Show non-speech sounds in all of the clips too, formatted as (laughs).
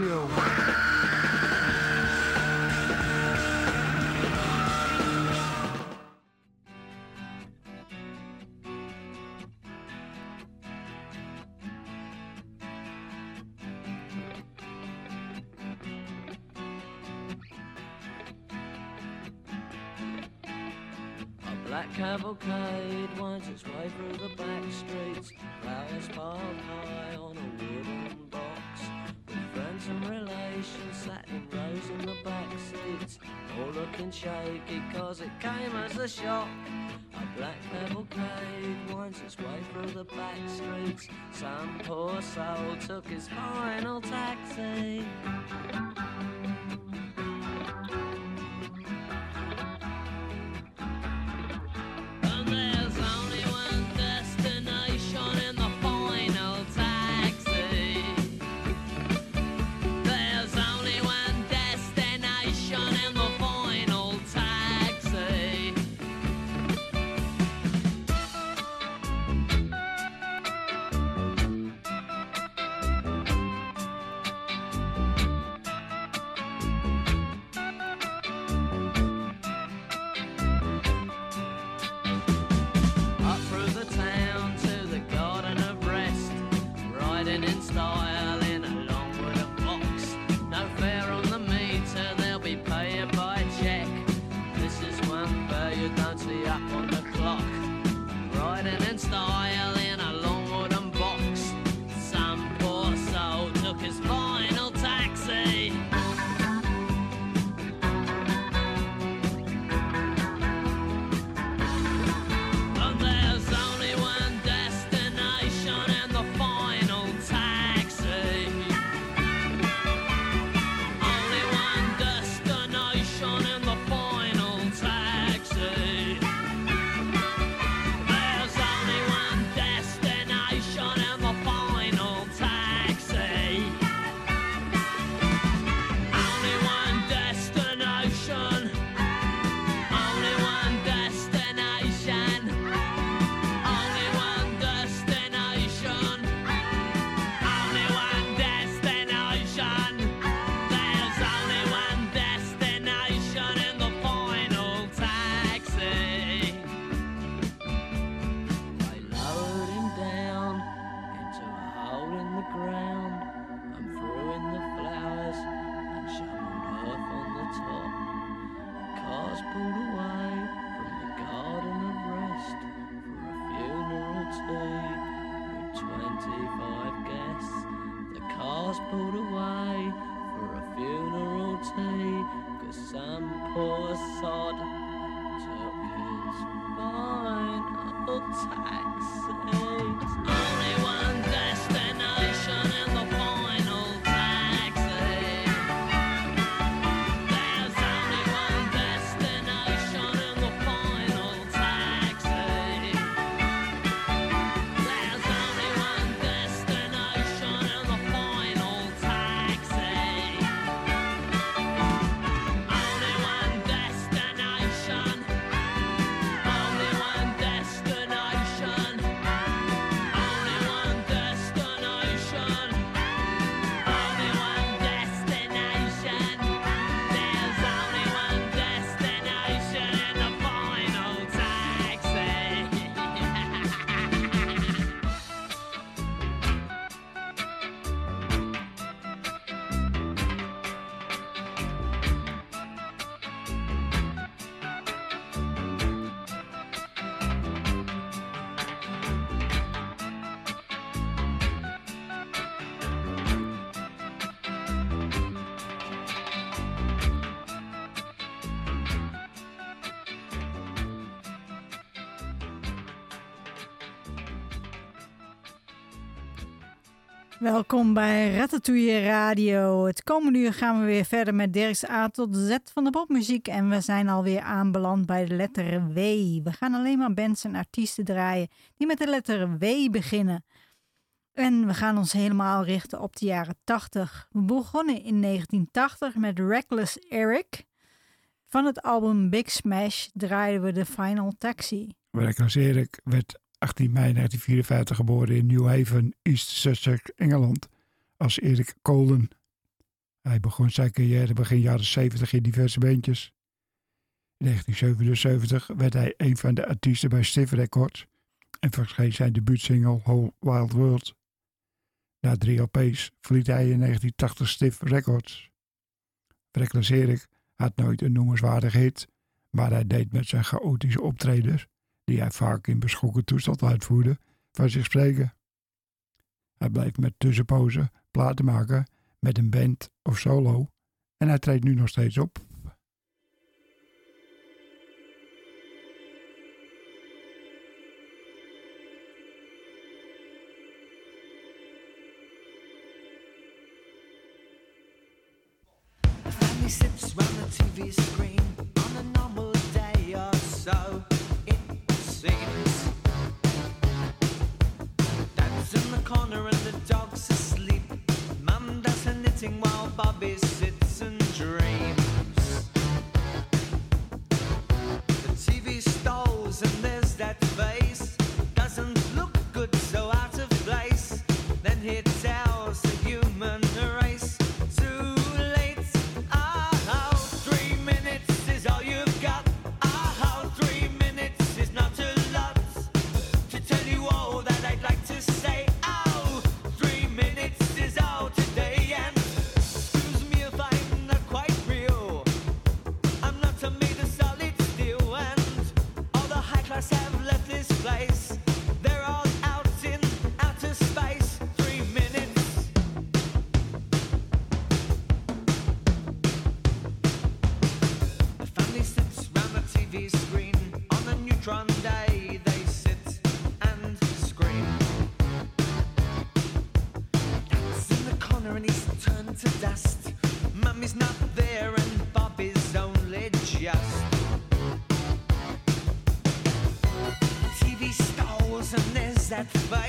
You. and shake it cause it came as a shock. A black metal grave winds its way through the back streets. Some poor soul took his final taxi. Welkom bij Ratatouille Radio. Het komende uur gaan we weer verder met Dirk's A tot Z van de popmuziek. En we zijn alweer aanbeland bij de letter W. We gaan alleen maar bands en artiesten draaien die met de letter W beginnen. En we gaan ons helemaal richten op de jaren 80. We begonnen in 1980 met Reckless Eric. Van het album Big Smash draaiden we de Final Taxi. Reckless Eric werd 18 mei 1954 geboren in New Haven, East Sussex, Engeland, als Erik Colden. Hij begon zijn carrière begin jaren 70 in diverse bandjes. In 1977 werd hij een van de artiesten bij Stiff Records en verscheen zijn debuutsingle Whole Wild World. Na drie LP's verliet hij in 1980 Stiff Records. Reckless Erik had nooit een noemenswaardig hit, maar hij deed met zijn chaotische optredens die hij vaak in beschonken toestand uitvoerde, van zich spreken. Hij bleef met tussenpozen platen maken met een band of solo en hij treedt nu nog steeds op. and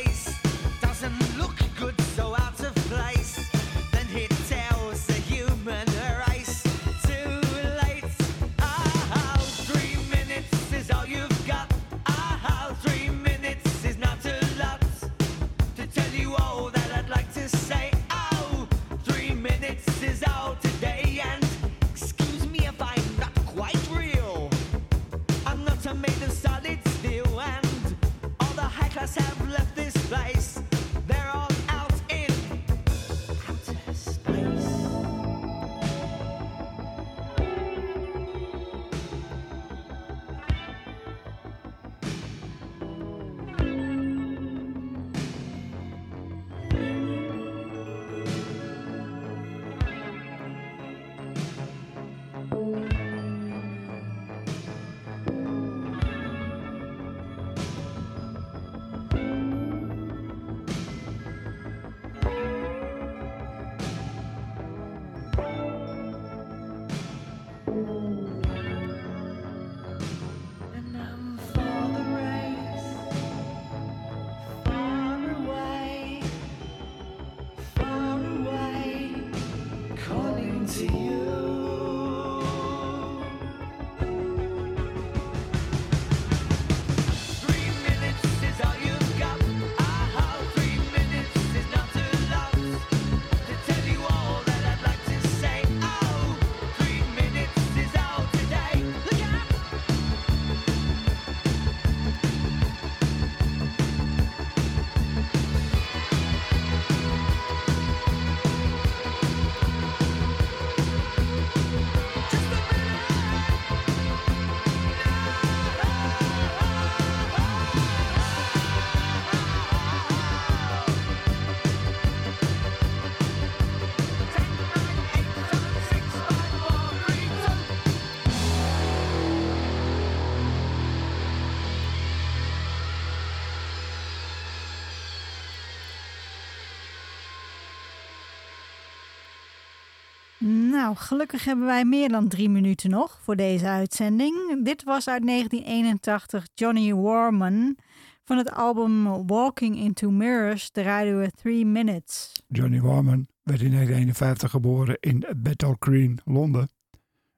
Nou, gelukkig hebben wij meer dan drie minuten nog voor deze uitzending. Dit was uit 1981 Johnny Warman. Van het album Walking into Mirrors draaiden we Three Minutes. Johnny Warman werd in 1951 geboren in Bethnal Green, Londen,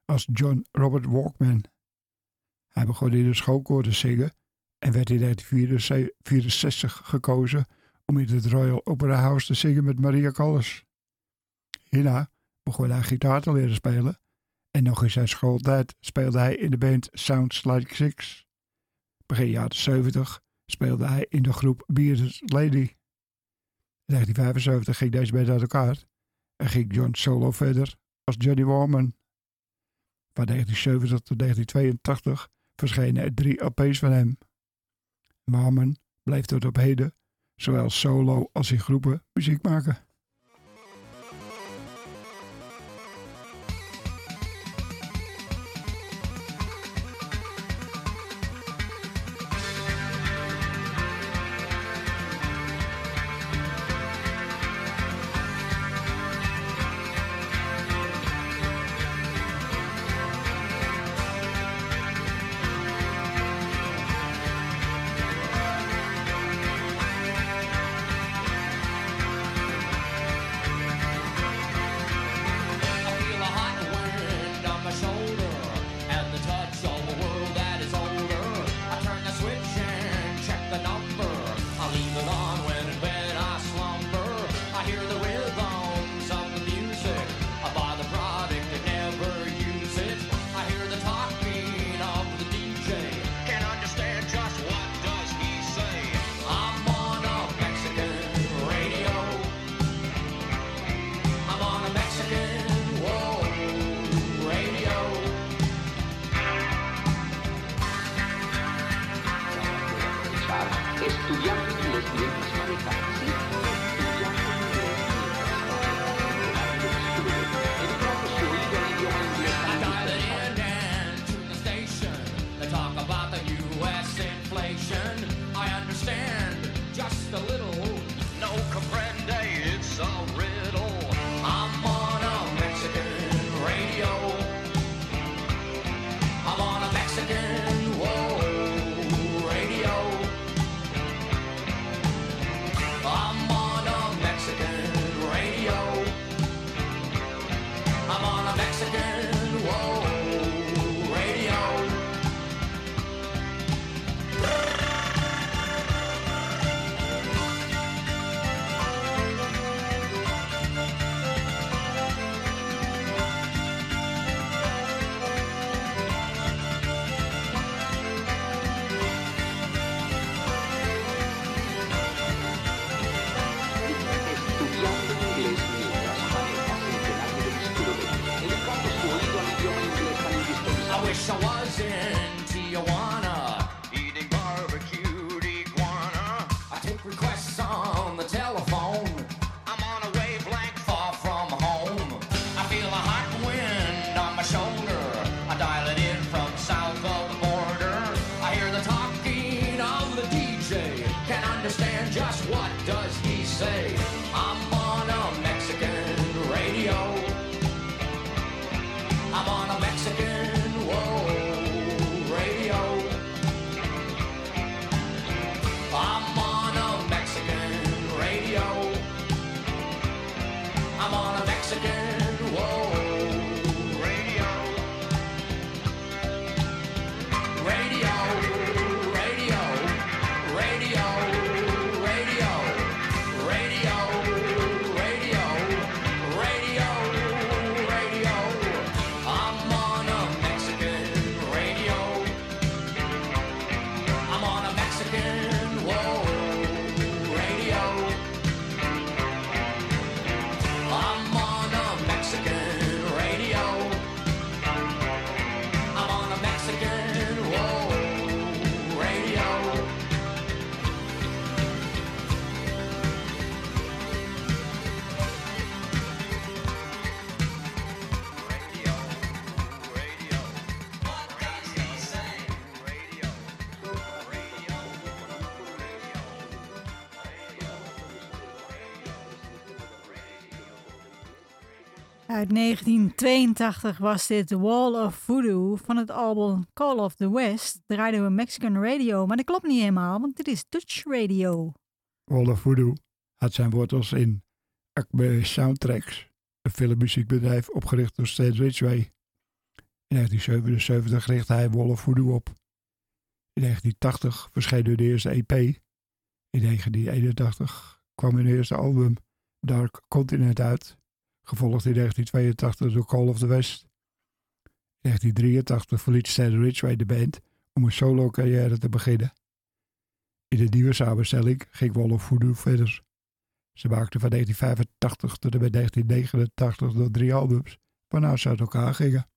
als John Robert Walkman. Hij begon in de schoolkoor te zingen en werd in 1964 gekozen om in het Royal Opera House te zingen met Maria Callas. Hierna begon hij gitaar te leren spelen. En nog in zijn schooltijd speelde hij in de band Sounds Like Six. Begin jaren 70 speelde hij in de groep Bearded Lady. In 1975 ging deze band uit elkaar en ging John Solo verder als Johnny Warman. Van 1970 tot 1982 verschenen er drie LP's van hem. Warman bleef tot op heden, zowel solo als in groepen, muziek maken. Uit 1982 was dit Wall of Voodoo van het album Call of the West. Draaiden we Mexican Radio, maar dat klopt niet helemaal, want dit is Dutch Radio. Wall of Voodoo had zijn wortels in Acme Soundtracks, een filmmuziekbedrijf opgericht door Stan Ridgway. In 1977 richtte hij Wall of Voodoo op. In 1980 verscheen de eerste EP. In 1981 kwam hun eerste album Dark Continent uit, gevolgd in 1982 door Call of the West. In 1983 verliet Stan Ridgway de band om een solo-carrière te beginnen. In de nieuwe samenstelling ging Wall of Voodoo verder. Ze maakten van 1985 tot en met 1989 nog drie albums, waarna ze uit elkaar gingen.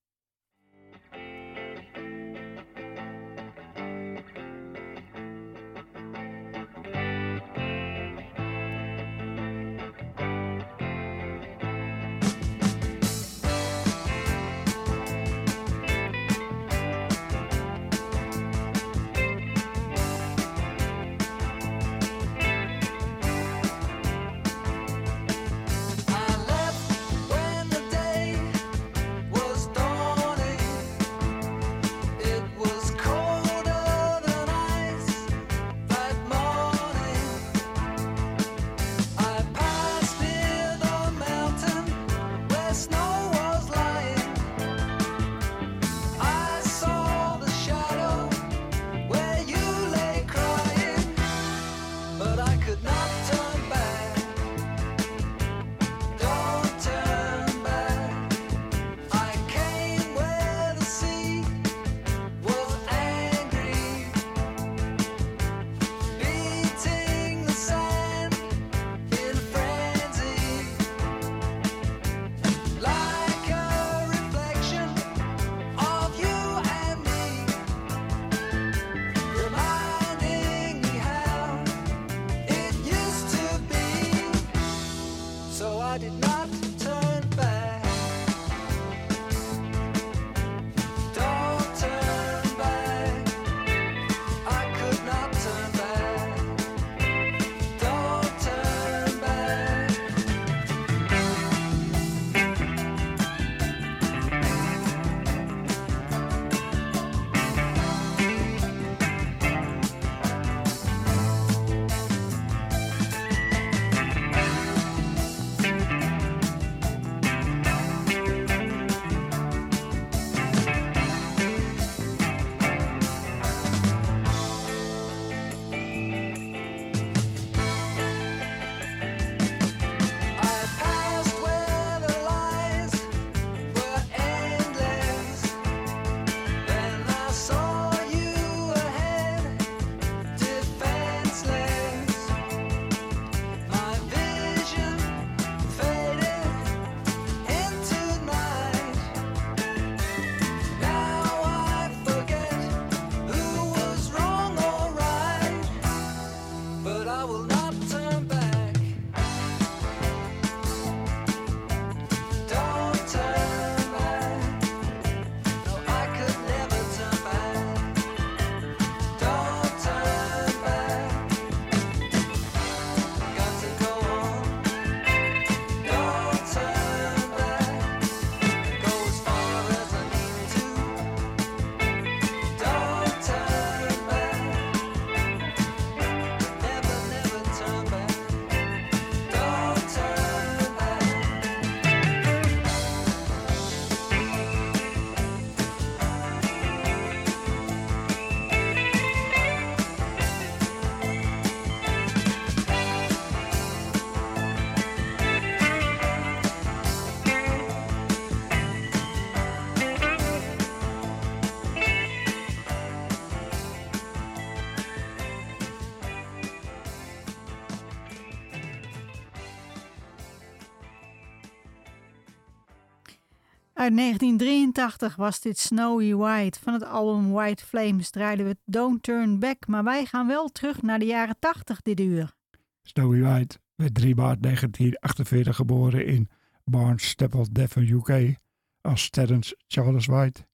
Uit 1983 was dit Snowy White. Van het album White Flames draaiden we Don't Turn Back. Maar wij gaan wel terug naar de jaren 80 dit uur. Snowy White werd 3 maart 1948 geboren in Barnstaple, Devon, UK als Terence Charles White.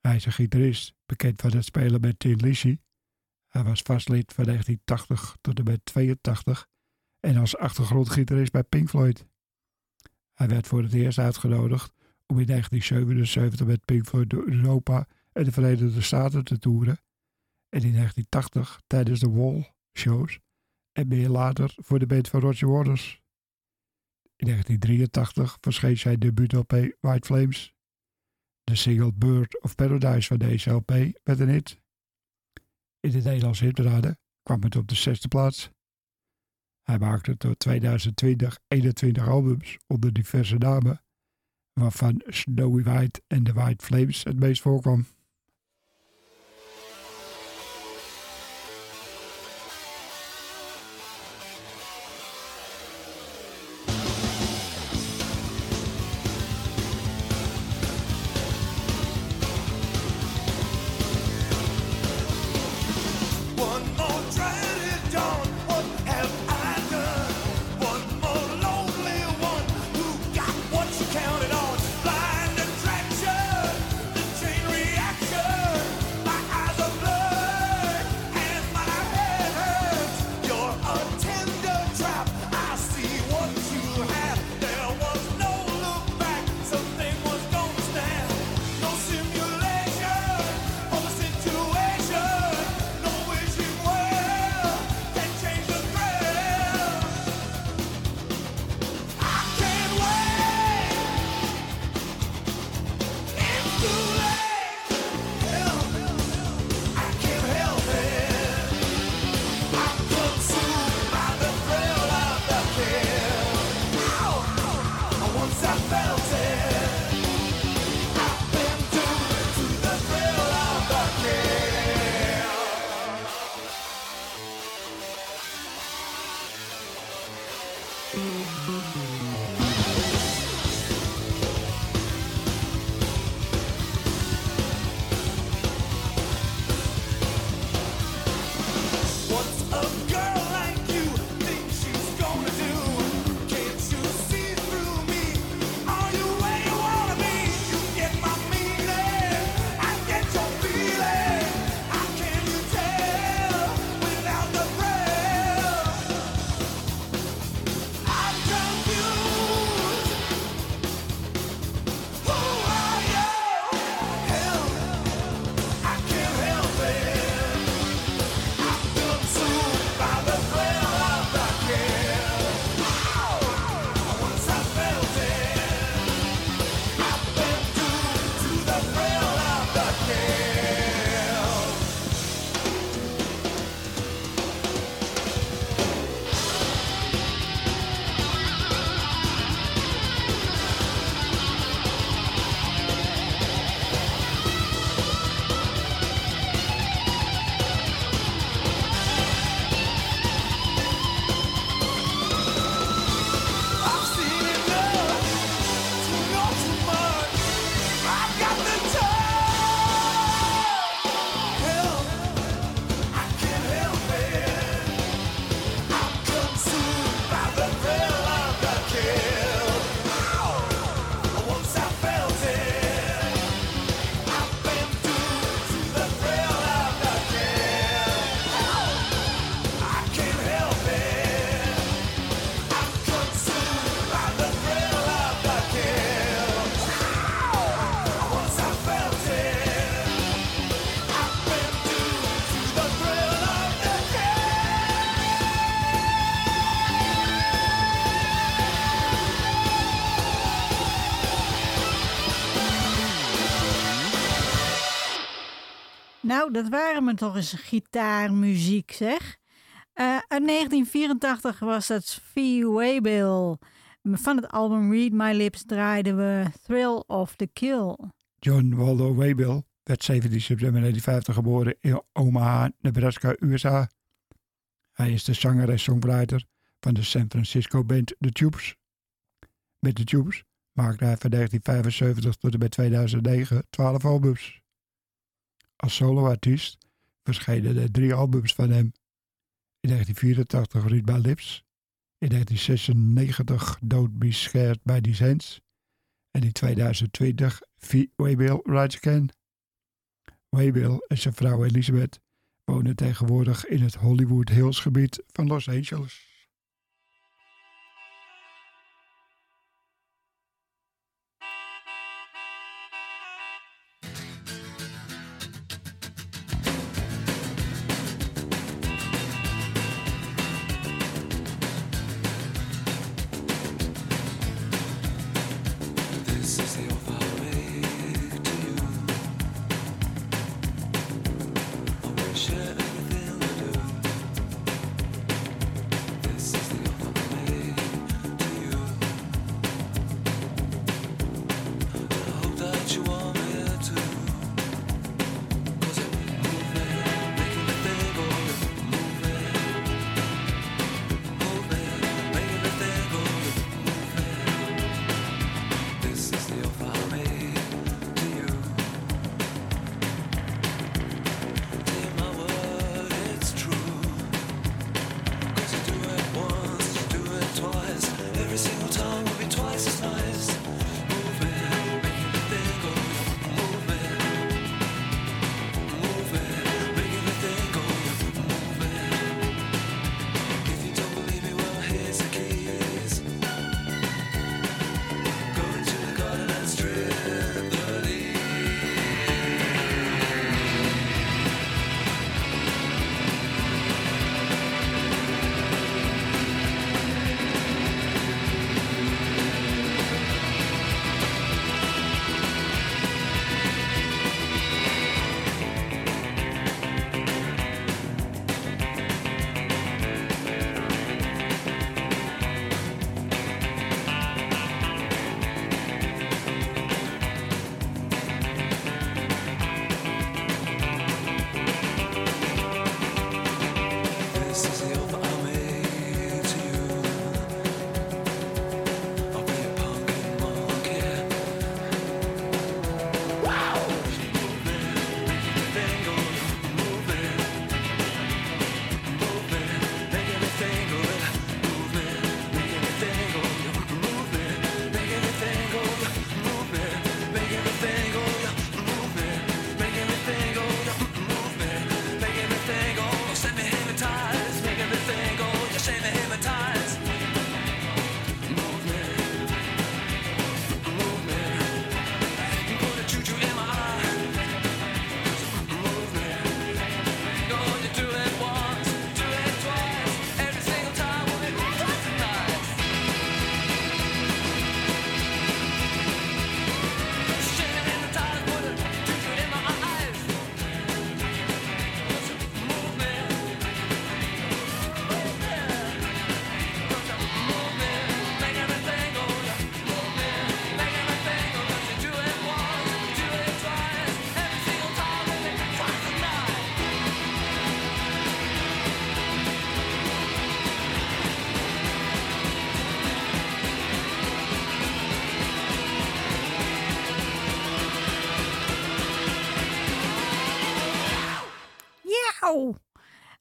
Hij is een gitarist, bekend van het spelen met Tin Lizzy. Hij was vastlid van 1980 tot en met 82 en als achtergrondgitarist bij Pink Floyd. Hij werd voor het eerst uitgenodigd om in 1977 met Pink Floyd door Europa en de Verenigde Staten te toeren. En in 1980 tijdens de Wall-shows en meer later voor de band van Roger Waters. In 1983 verscheen zijn debuut-LP White Flames. De single Bird of Paradise van deze LP werd een hit. In de Nederlandse hitraden kwam het op de zesde plaats. Hij maakte tot 2020 21 albums onder diverse namen waarvan Snowy White en de White Flames het meest voorkwam. dat waren me toch eens gitaarmuziek, zeg. Eh, uit 1984 was dat Fee Waybill. Van het album Read My Lips draaiden we Thrill of the Kill. John Waldo Waybill werd 17 september 1950 geboren in Omaha, Nebraska, USA. Hij is de zanger en songwriter van de San Francisco band The Tubes. Met The Tubes maakte hij van 1975 tot en met 2009 12 albums. Als soloartiest verschenen er drie albums van hem. In 1984 Read by Lips, in 1996 Don't Be Scared by Descents en in 2020 Waybill Rides Again. Waybill en zijn vrouw Elizabeth wonen tegenwoordig in het Hollywood Hills gebied van Los Angeles.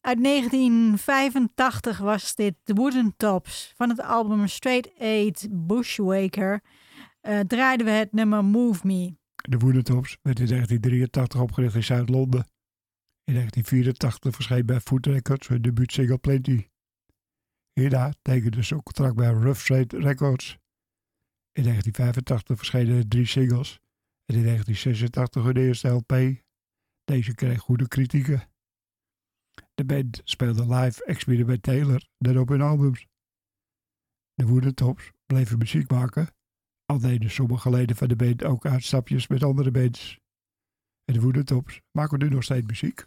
Uit 1985 was dit The Wooden Tops. Van het album Straight Eight Bushwaker eh, draaiden we het nummer Move Me. De Woedentops werd in 1983 opgericht in Zuid-Londen. In 1984 verscheen bij Foot Records hun debuutsingle Plenty. Hierna tekende ze een contract bij Rough Trade Records. In 1985 verschenen er drie singles en in 1986 hun eerste LP. Deze kreeg goede kritieken. De band speelde live experimenteler dan op hun albums. De Woedentops bleven muziek maken, al deden sommige leden van de band ook uitstapjes met andere bands. En de Woedentops maken nu nog steeds muziek.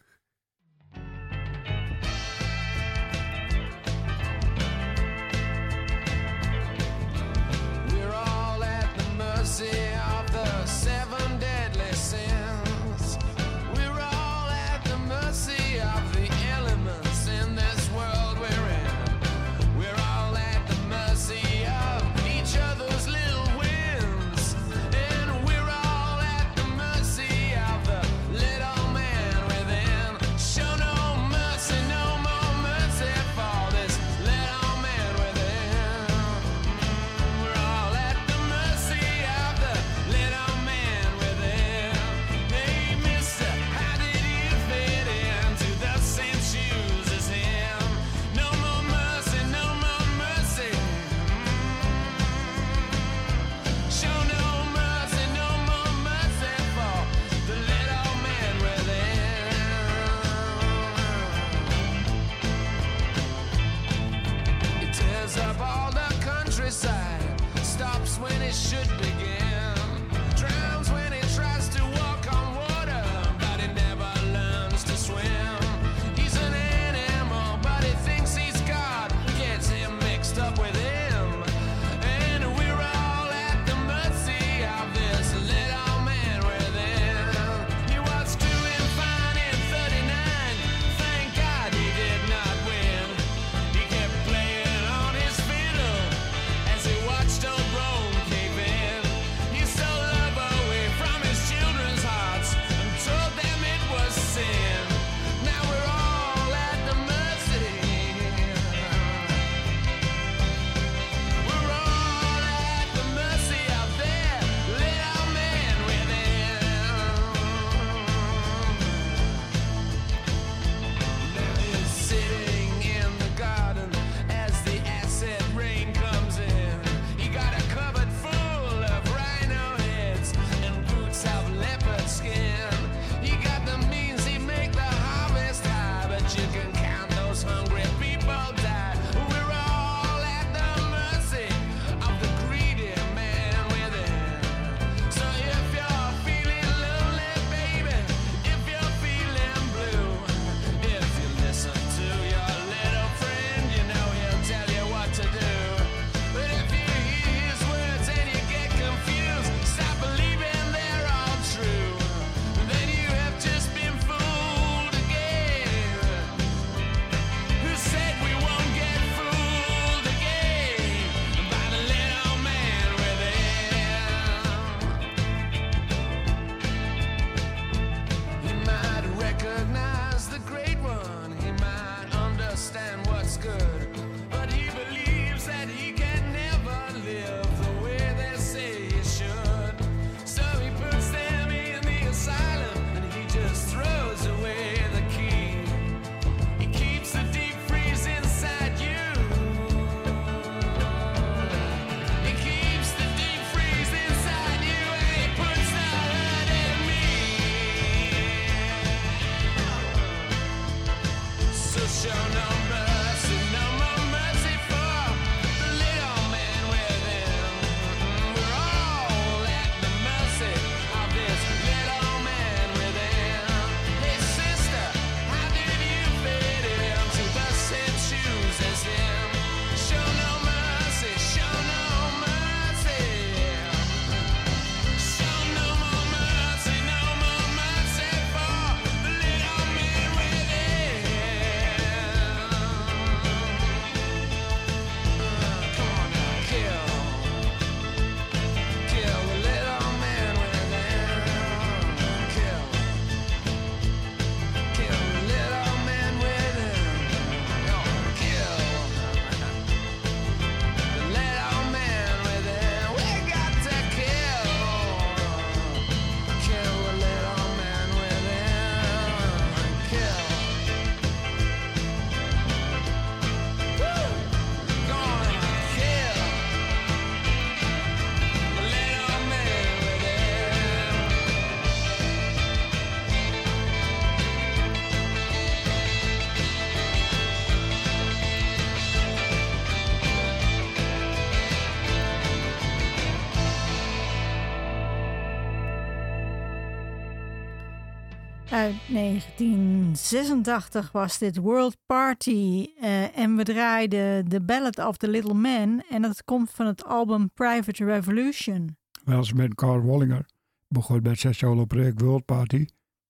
Uit 1986 was dit World Party eh, en we draaiden The Ballad of the Little Man en dat komt van het album Private Revolution. Welsman Carl Wallinger begon met zijn solo-project World Party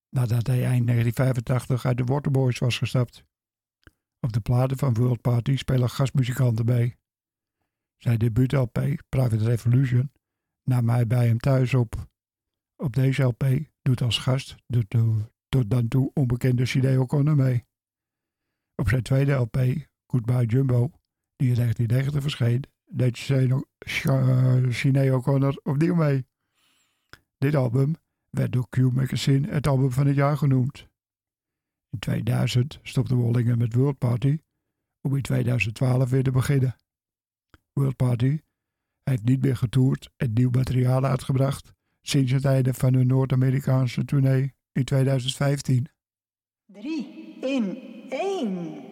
nadat hij eind 1985 uit de Waterboys was gestapt. Op de platen van World Party spelen gastmuzikanten mee. Zijn debuut-LP, Private Revolution, nam hij bij hem thuis op. Op deze LP doet als gast de to- tot dan toe onbekende Sinead O'Connor mee. Op zijn tweede LP, Goodbye Jumbo, die in 1990 verscheen, deed Sha- Sinead O'Connor opnieuw mee. Dit album werd door Q Magazine het album van het jaar genoemd. In 2000 stopte Wallinger met World Party om in 2012 weer te beginnen. World Party heeft niet meer getoerd en nieuw materiaal uitgebracht sinds het einde van hun Noord-Amerikaanse tournee in 2015. 3 in 1.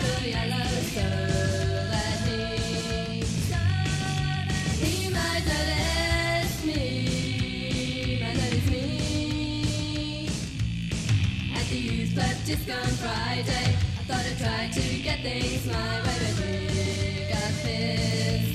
Of yellow So that he He might notice me me At the youth club on Friday I thought I'd try to get things my way But he got pissed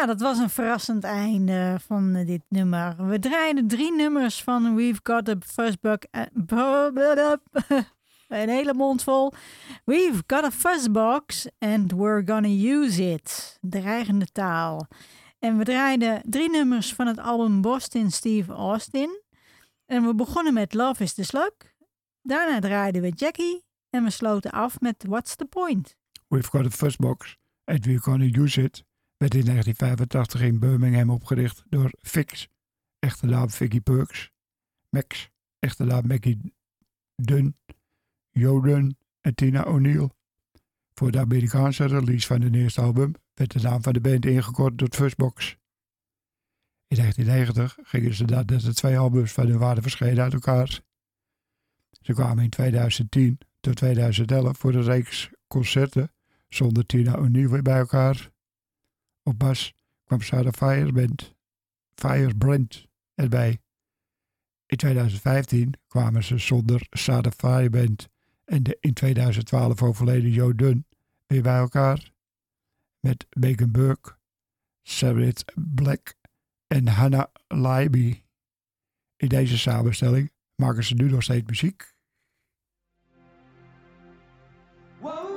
Ja, dat was een verrassend einde van eh, dit nummer. We draaiden drie nummers van We've Got a Fuzzbug. eh, (laughs) een hele mond vol. We've got a fuzzbox and we're gonna use it. Dreigende taal. En we draaiden drie nummers van het album Boston Steve Austin. En we begonnen met Love is the Slug. Daarna draaiden we Jackie. En we sloten af met What's the Point. We've got a fuzzbox and we're gonna use it. Werd in 1985 in Birmingham opgericht door Fix, echte naam Vicky Perks, Max, echte naam Maggie Dunn, Joden en Tina O'Neill. Voor de Amerikaanse release van hun eerste album werd de naam van de band ingekort tot Fuzzbox. In 1990 gingen ze nadat de twee albums van hun waren verschenen uit elkaar. Ze kwamen in 2010 tot 2011 voor de reeks concerten zonder Tina O'Neill weer bij elkaar. Bas kwam Sarah Fireband, Firebrand erbij. In 2015 kwamen ze zonder Sarah Fireband en de in 2012 overleden Joe Dunn weer bij elkaar. Met Megan Burke, Sarah Black en Hannah Leiby. In deze samenstelling maken ze nu nog steeds muziek. It's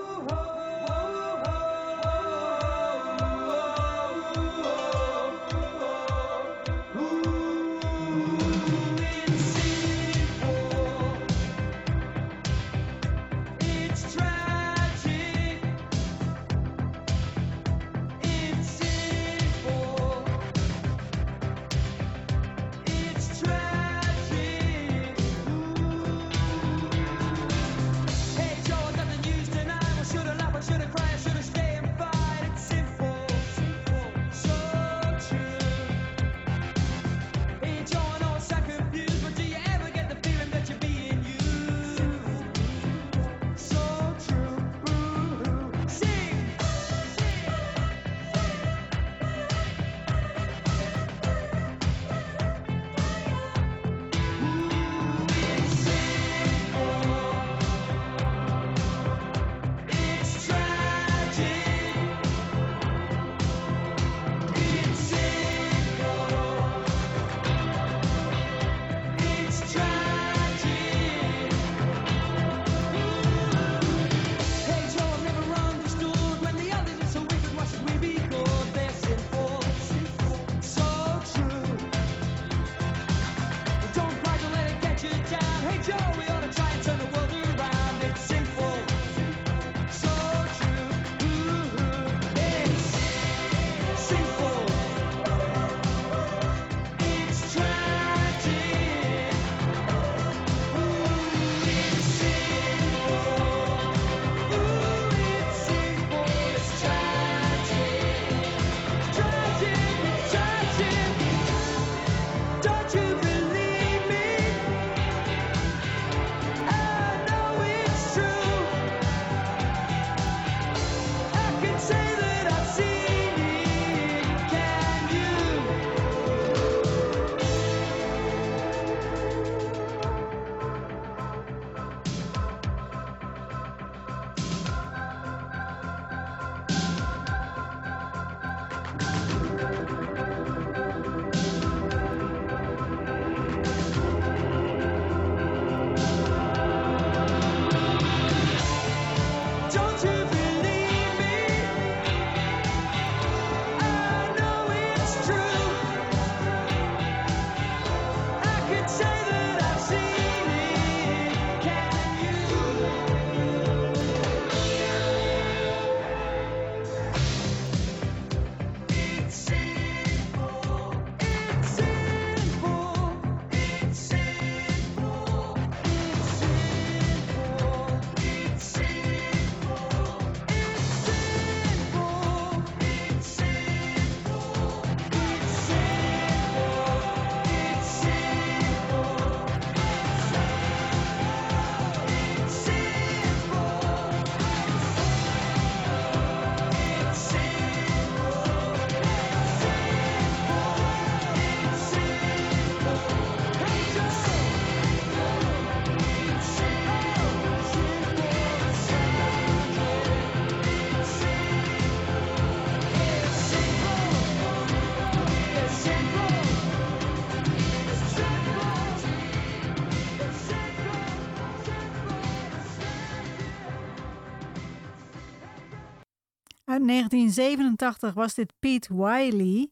1987 was dit Pete Wiley.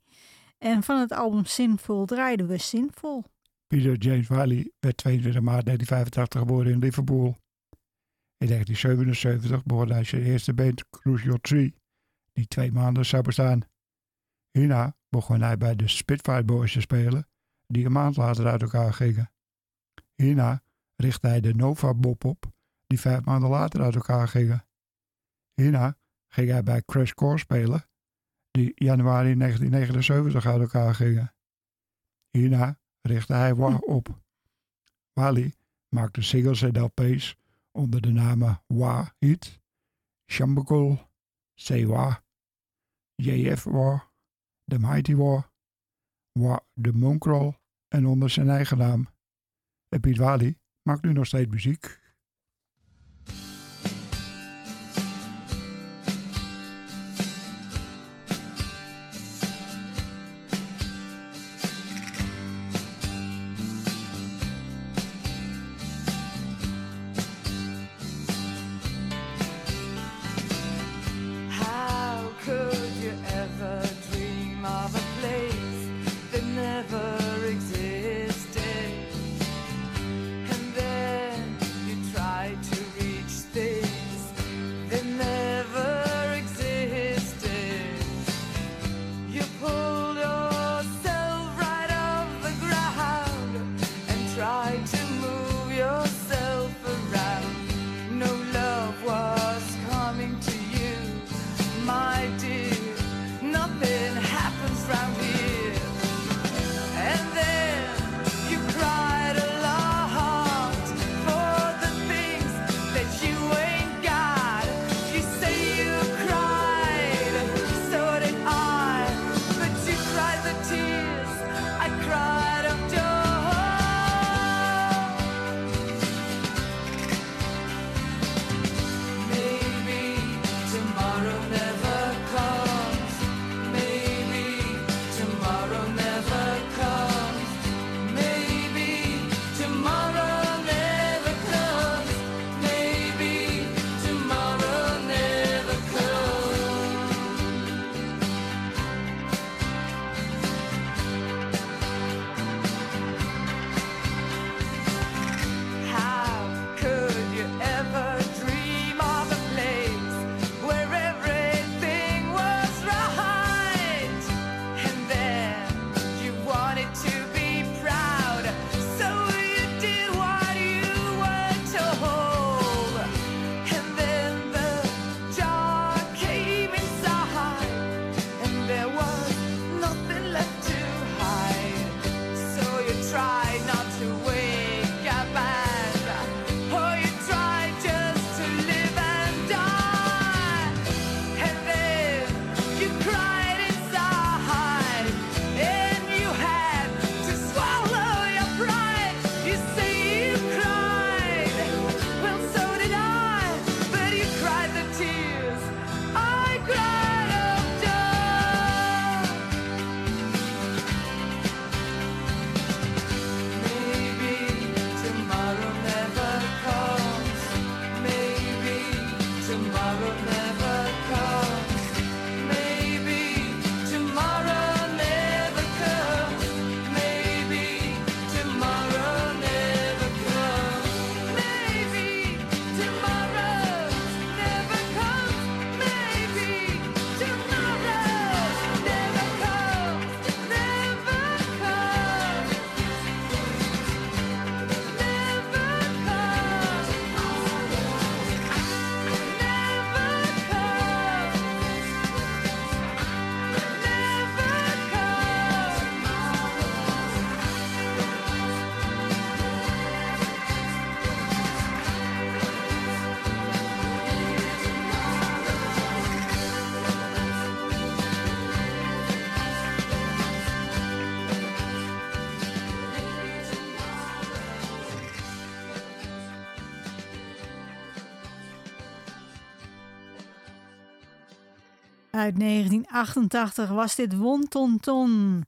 En van het album Sinful draaiden we zinvol. Peter James Wiley werd 22 maart 1985 geboren in Liverpool. In 1977 begon hij zijn eerste band Crucial Tree, die twee maanden zou bestaan. Hierna begon hij bij de Spitfire Boys te spelen, die een maand later uit elkaar gingen. Hierna richtte hij de Nova Bob op, die vijf maanden later uit elkaar gingen. Hierna ging hij bij Crash Core spelen, die januari 1979 uit elkaar gingen. Hierna richtte hij War hm. op. Wali maakte singles en LP's onder de namen Wa Heat, Shambakul, Sewa, JF War, The Mighty War, War The Monkrol en onder zijn eigen naam. En Piet Wali maakt nu nog steeds muziek. uit 1988 was dit Won Ton Ton.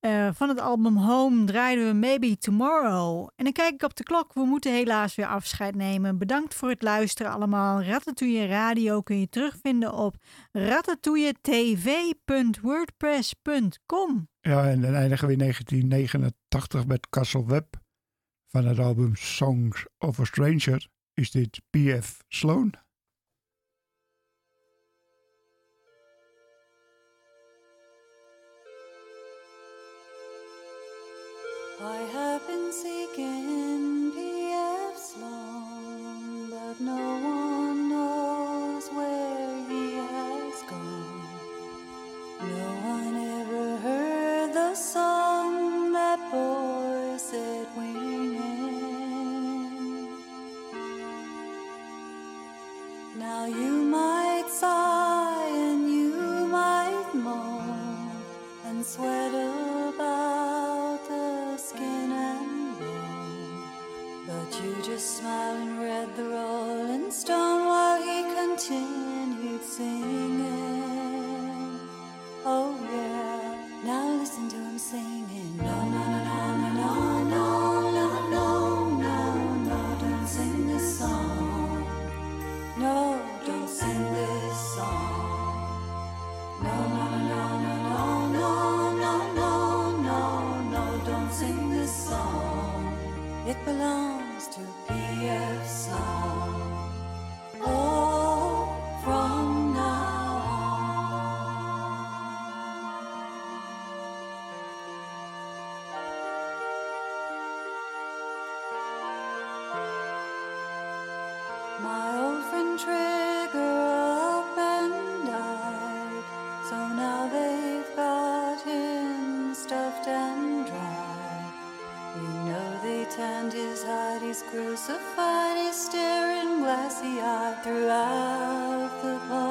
Eh, van het album Home draaiden we Maybe Tomorrow. En dan kijk ik op de klok. We moeten helaas weer afscheid nemen. Bedankt voor het luisteren allemaal. Ratatouille Radio kun je terugvinden op ratatouilletv.wordpress.com Ja, en dan eindigen we in 1989 met Castle Web. Van het album Songs of a Stranger is dit P.F. Sloan. smiling red the rose. and his heart he's crucified, he's staring glassy eyed throughout the blood.